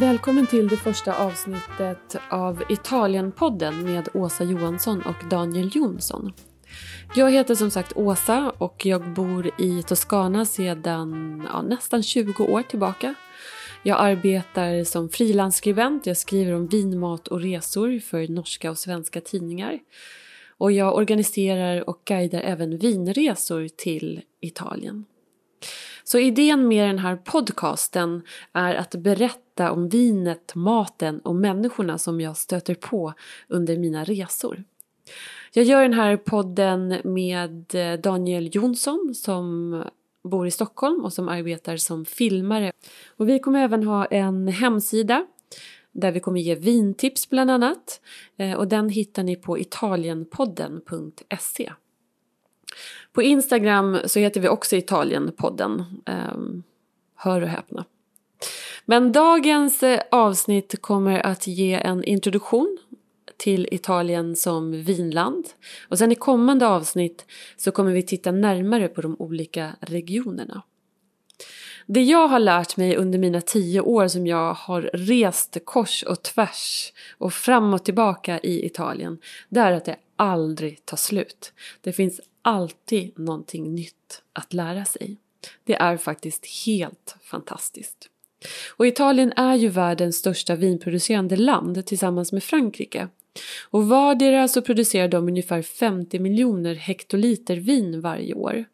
Välkommen till det första avsnittet av Italienpodden med Åsa Johansson och Daniel Jonsson. Jag heter som sagt Åsa och jag bor i Toscana sedan ja, nästan 20 år tillbaka. Jag arbetar som frilansskribent, jag skriver om vinmat och resor för norska och svenska tidningar. Och jag organiserar och guidar även vinresor till Italien. Så idén med den här podcasten är att berätta om vinet, maten och människorna som jag stöter på under mina resor. Jag gör den här podden med eh, Daniel Jonsson som bor i Stockholm och som arbetar som filmare. Och vi kommer även ha en hemsida där vi kommer ge vintips bland annat. Eh, och den hittar ni på italienpodden.se. På Instagram så heter vi också Italienpodden. Ehm, hör och häpna. Men dagens eh, avsnitt kommer att ge en introduktion till Italien som vinland. Och sen i kommande avsnitt så kommer vi titta närmare på de olika regionerna. Det jag har lärt mig under mina tio år som jag har rest kors och tvärs och fram och tillbaka i Italien, det är att det aldrig ta slut. Det finns alltid någonting nytt att lära sig. Det är faktiskt helt fantastiskt. Och Italien är ju världens största vinproducerande land tillsammans med Frankrike. Och vardera så producerar de ungefär 50 miljoner hektoliter vin varje år.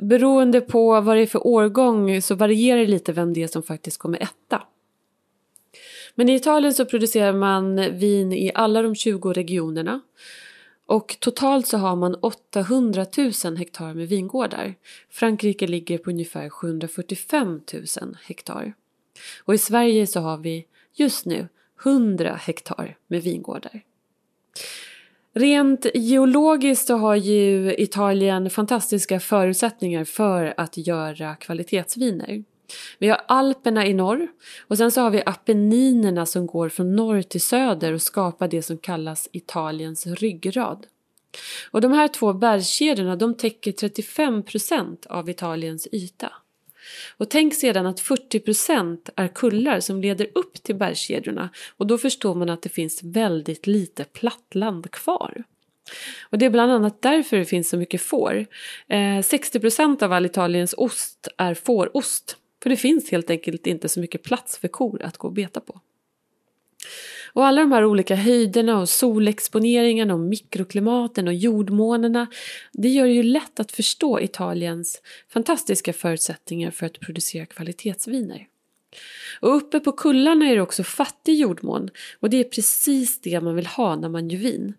Beroende på vad det är för årgång så varierar det lite vem det är som faktiskt kommer etta. Men i Italien så producerar man vin i alla de 20 regionerna. Och totalt så har man 800 000 hektar med vingårdar. Frankrike ligger på ungefär 745 000 hektar. Och i Sverige så har vi just nu 100 hektar med vingårdar. Rent geologiskt så har ju Italien fantastiska förutsättningar för att göra kvalitetsviner. Vi har Alperna i norr och sen så har vi Apenninerna som går från norr till söder och skapar det som kallas Italiens ryggrad. Och de här två bergskedjorna de täcker 35 procent av Italiens yta. Och tänk sedan att 40 procent är kullar som leder upp till bergskedjorna och då förstår man att det finns väldigt lite plattland kvar. Och det är bland annat därför det finns så mycket får. Eh, 60 procent av all Italiens ost är fårost. För det finns helt enkelt inte så mycket plats för kor att gå och beta på. Och alla de här olika höjderna och solexponeringarna och mikroklimaten och jordmånerna det gör det ju lätt att förstå Italiens fantastiska förutsättningar för att producera kvalitetsviner. Och uppe på kullarna är det också fattig jordmån och det är precis det man vill ha när man gör vin.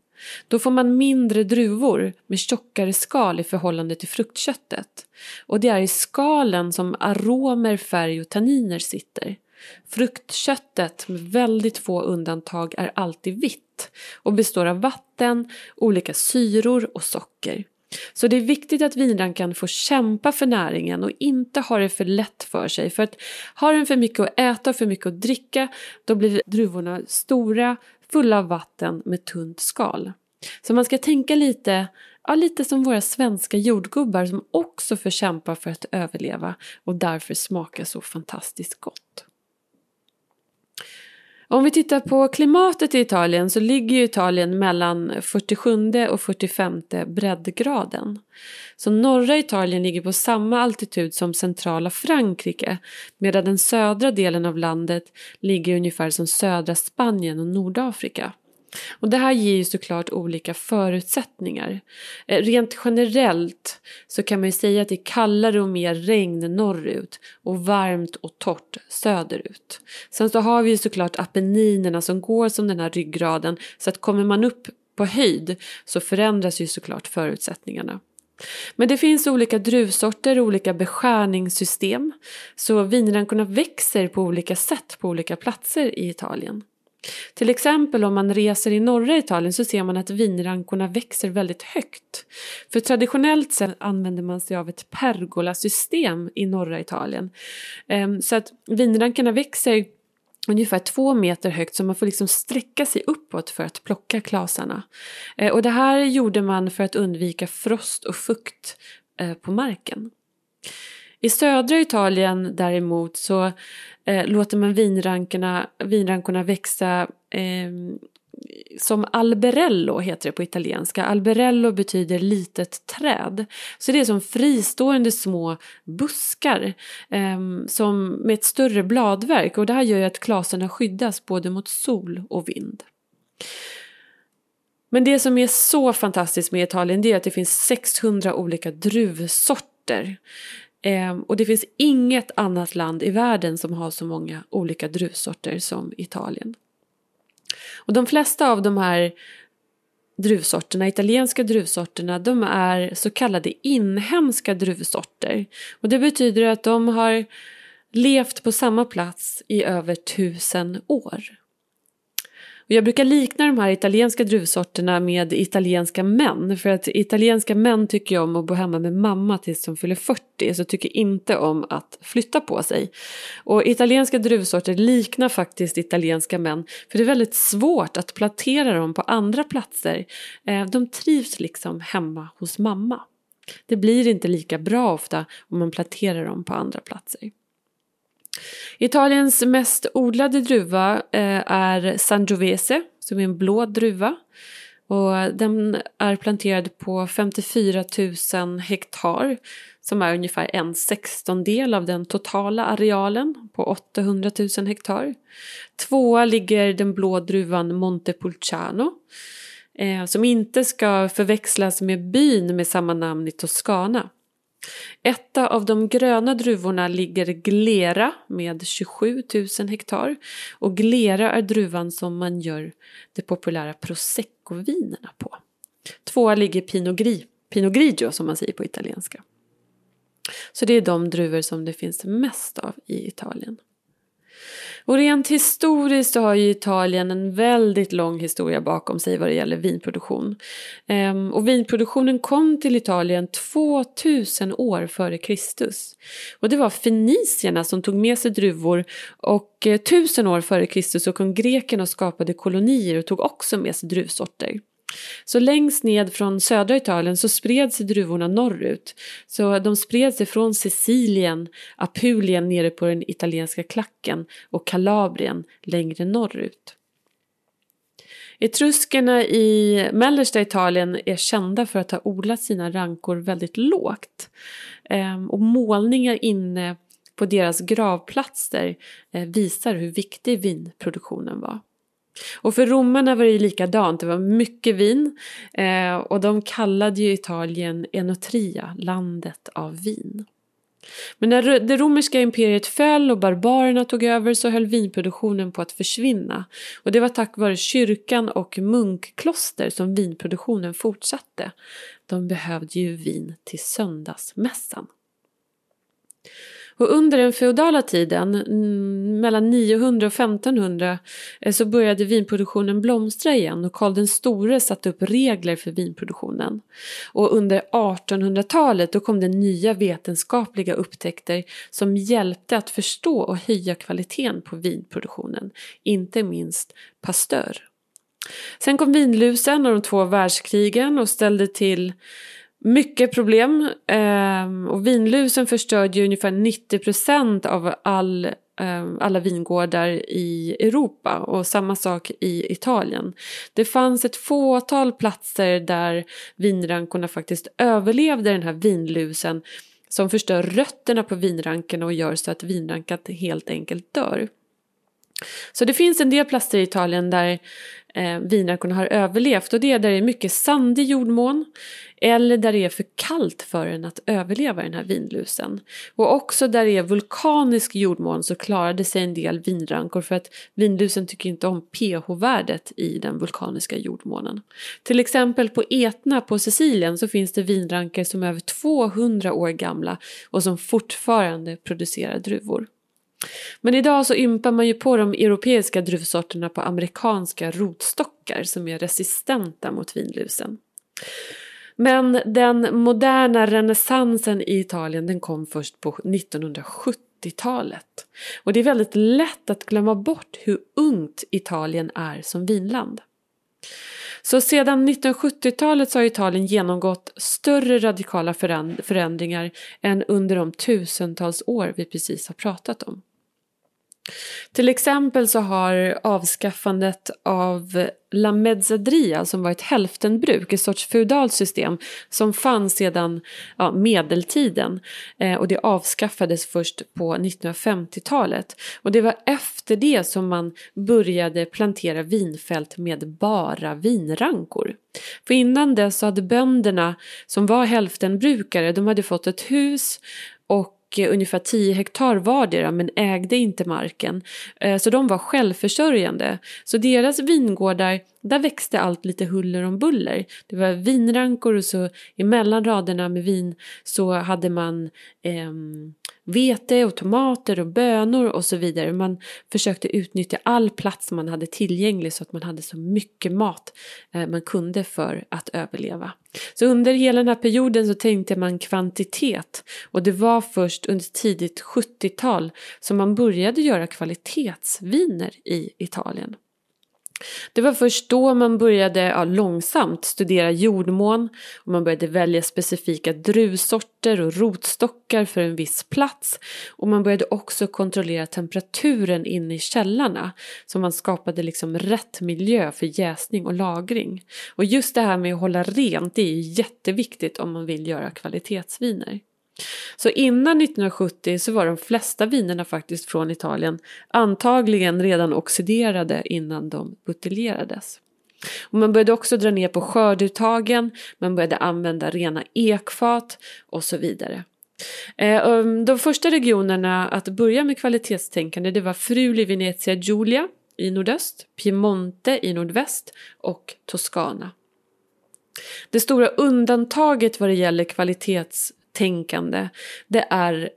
Då får man mindre druvor med tjockare skal i förhållande till fruktköttet. Och det är i skalen som aromer, färg och tanniner sitter. Fruktköttet, med väldigt få undantag, är alltid vitt och består av vatten, olika syror och socker. Så det är viktigt att vinrankan får kämpa för näringen och inte ha det för lätt för sig. För att har den för mycket att äta och för mycket att dricka då blir druvorna stora, fulla av vatten med tunt skal. Så man ska tänka lite, ja, lite som våra svenska jordgubbar som också får kämpa för att överleva och därför smakar så fantastiskt gott. Om vi tittar på klimatet i Italien så ligger Italien mellan 47 och 45 breddgraden. Så norra Italien ligger på samma altitud som centrala Frankrike medan den södra delen av landet ligger ungefär som södra Spanien och Nordafrika. Och det här ger ju såklart olika förutsättningar. Eh, rent generellt så kan man ju säga att det är kallare och mer regn norrut och varmt och torrt söderut. Sen så har vi ju såklart Apenninerna som går som den här ryggraden så att kommer man upp på höjd så förändras ju såklart förutsättningarna. Men det finns olika druvsorter och olika beskärningssystem så vinrankorna växer på olika sätt på olika platser i Italien. Till exempel om man reser i norra Italien så ser man att vinrankorna växer väldigt högt. För traditionellt sett använder man sig av ett pergolasystem i norra Italien. Ehm, så att vinrankorna växer ungefär två meter högt så man får liksom sträcka sig uppåt för att plocka klasarna. Ehm, och det här gjorde man för att undvika frost och fukt eh, på marken. I södra Italien däremot så eh, låter man vinrankorna, vinrankorna växa eh, som alberello heter det på italienska. Alberello betyder litet träd. Så det är som fristående små buskar eh, som med ett större bladverk och det här gör ju att klaserna skyddas både mot sol och vind. Men det som är så fantastiskt med Italien det är att det finns 600 olika druvsorter. Eh, och det finns inget annat land i världen som har så många olika druvsorter som Italien. Och de flesta av de här druvsorterna, italienska druvsorterna, de är så kallade inhemska druvsorter. Och det betyder att de har levt på samma plats i över tusen år. Och jag brukar likna de här italienska druvsorterna med italienska män. För att italienska män tycker om att bo hemma med mamma tills de fyller 40. Så tycker inte om att flytta på sig. Och italienska druvsorter liknar faktiskt italienska män. För det är väldigt svårt att plantera dem på andra platser. Eh, de trivs liksom hemma hos mamma. Det blir inte lika bra ofta om man planterar dem på andra platser. Italiens mest odlade druva eh, är Sangiovese som är en blå druva. Och den är planterad på 54 000 hektar som är ungefär en sextondel av den totala arealen på 800 000 hektar. Tvåa ligger den blå druvan Montepulciano eh, som inte ska förväxlas med byn med samma namn i Toscana. Etta av de gröna druvorna ligger Glera med 27 000 hektar och Glera är druvan som man gör de populära proseccovinerna på. Tvåa ligger Pinot, Gri, Pinot Grigio som man säger på italienska. Så det är de druvor som det finns mest av i Italien. Och rent historiskt så har ju Italien en väldigt lång historia bakom sig vad det gäller vinproduktion. Ehm, och vinproduktionen kom till Italien 2000 år före Kristus. Och det var fenicierna som tog med sig druvor och eh, tusen år före Kristus så kom grekerna och skapade kolonier och tog också med sig druvsorter. Så längst ned från södra Italien så spred sig druvorna norrut. Så de spred sig från Sicilien, Apulien nere på den italienska klacken och Kalabrien längre norrut. Etruskerna i mellersta Italien är kända för att ha odlat sina rankor väldigt lågt. Ehm, och målningar inne på deras gravplatser eh, visar hur viktig vinproduktionen var. Och för romarna var det ju likadant, det var mycket vin eh, och de kallade ju Italien Enotria, landet av vin. Men när det romerska imperiet föll och barbarerna tog över så höll vinproduktionen på att försvinna. Och det var tack vare kyrkan och munkkloster som vinproduktionen fortsatte. De behövde ju vin till söndagsmässan. Och under den feodala tiden, mm, mellan 900 och 1500, eh, så började vinproduktionen blomstra igen och Karl den store satte upp regler för vinproduktionen. Och under 1800-talet då kom det nya vetenskapliga upptäckter som hjälpte att förstå och höja kvaliteten på vinproduktionen, inte minst Pasteur. Sen kom vinlusen och de två världskrigen och ställde till mycket problem Eh, och vinlusen förstörde ju ungefär 90 procent av all, eh, alla vingårdar i Europa och samma sak i Italien. Det fanns ett fåtal platser där vinrankorna faktiskt överlevde den här vinlusen som förstör rötterna på vinrankorna och gör så att vinrankan helt enkelt dör. Så det finns en del platser i Italien där eh, vinrankorna har överlevt och det är där det är mycket sandig jordmån eller där det är för kallt för den att överleva den här vinlusen. Och också där det är vulkanisk jordmån så klarade sig en del vinrankor för att vinlusen tycker inte om pH-värdet i den vulkaniska jordmånen. Till exempel på Etna på Sicilien så finns det vinrankor som är över 200 år gamla och som fortfarande producerar druvor. Men idag så ympar man ju på de europeiska druvsorterna på amerikanska rotstockar som är resistenta mot vinlusen. Men den moderna renässansen i Italien den kom först på 1970-talet. Och det är väldigt lätt att glömma bort hur ungt Italien är som vinland. Så sedan 1970-talet så har Italien genomgått större radikala förändringar än under de tusentals år vi precis har pratat om. Till exempel så har avskaffandet av La Mezzadria som var ett hälftenbruk, ett sorts feudalt system som fanns sedan ja, medeltiden eh, och det avskaffades först på 1950-talet. Och det var efter det som man började plantera vinfält med bara vinrankor. För innan dess så hade bönderna som var hälftenbrukare, de hade fått ett hus och Eh, ungefär 10 hektar vardera men ägde inte marken. Eh, så de var självförsörjande. Så deras vingårdar, där växte allt lite huller om buller. Det var vinrankor och så emellan raderna med vin så hade man eh, vete och tomater och bönor och så vidare. Man försökte utnyttja all plats man hade tillgänglig så att man hade så mycket mat eh, man kunde för att överleva. Så under hela den här perioden så tänkte man kvantitet och det var först under tidigt 70-tal som man började göra kvalitetsviner i Italien. Det var först då man började ja, långsamt studera jordmån och man började välja specifika druvsorter och rotstockar för en viss plats och man började också kontrollera temperaturen inne i källarna så man skapade liksom rätt miljö för jäsning och lagring. Och just det här med att hålla rent det är jätteviktigt om man vill göra kvalitetsviner. Så innan 1970 så var de flesta vinerna faktiskt från Italien antagligen redan oxiderade innan de buteljerades. Och man började också dra ner på skörduttagen, man började använda rena ekfat och så vidare. Eh, um, de första regionerna att börja med kvalitetstänkande det var Friuli Venezia Giulia i nordöst, Piemonte i nordväst och Toscana. Det stora undantaget vad det gäller kvalitets tänkande det är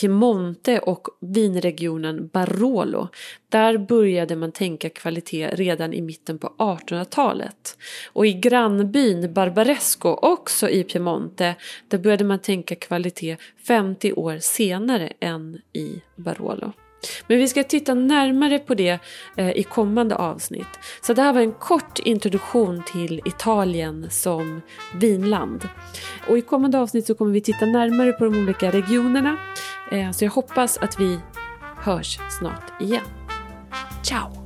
Piemonte och vinregionen Barolo. Där började man tänka kvalitet redan i mitten på 1800-talet. Och i grannbyn Barbaresco, också i Piemonte, där började man tänka kvalitet 50 år senare än i Barolo. Men vi ska titta närmare på det eh, i kommande avsnitt. Så det här var en kort introduktion till Italien som vinland. Och i kommande avsnitt så kommer vi titta närmare på de olika regionerna. Eh, så jag hoppas att vi hörs snart igen. Ciao!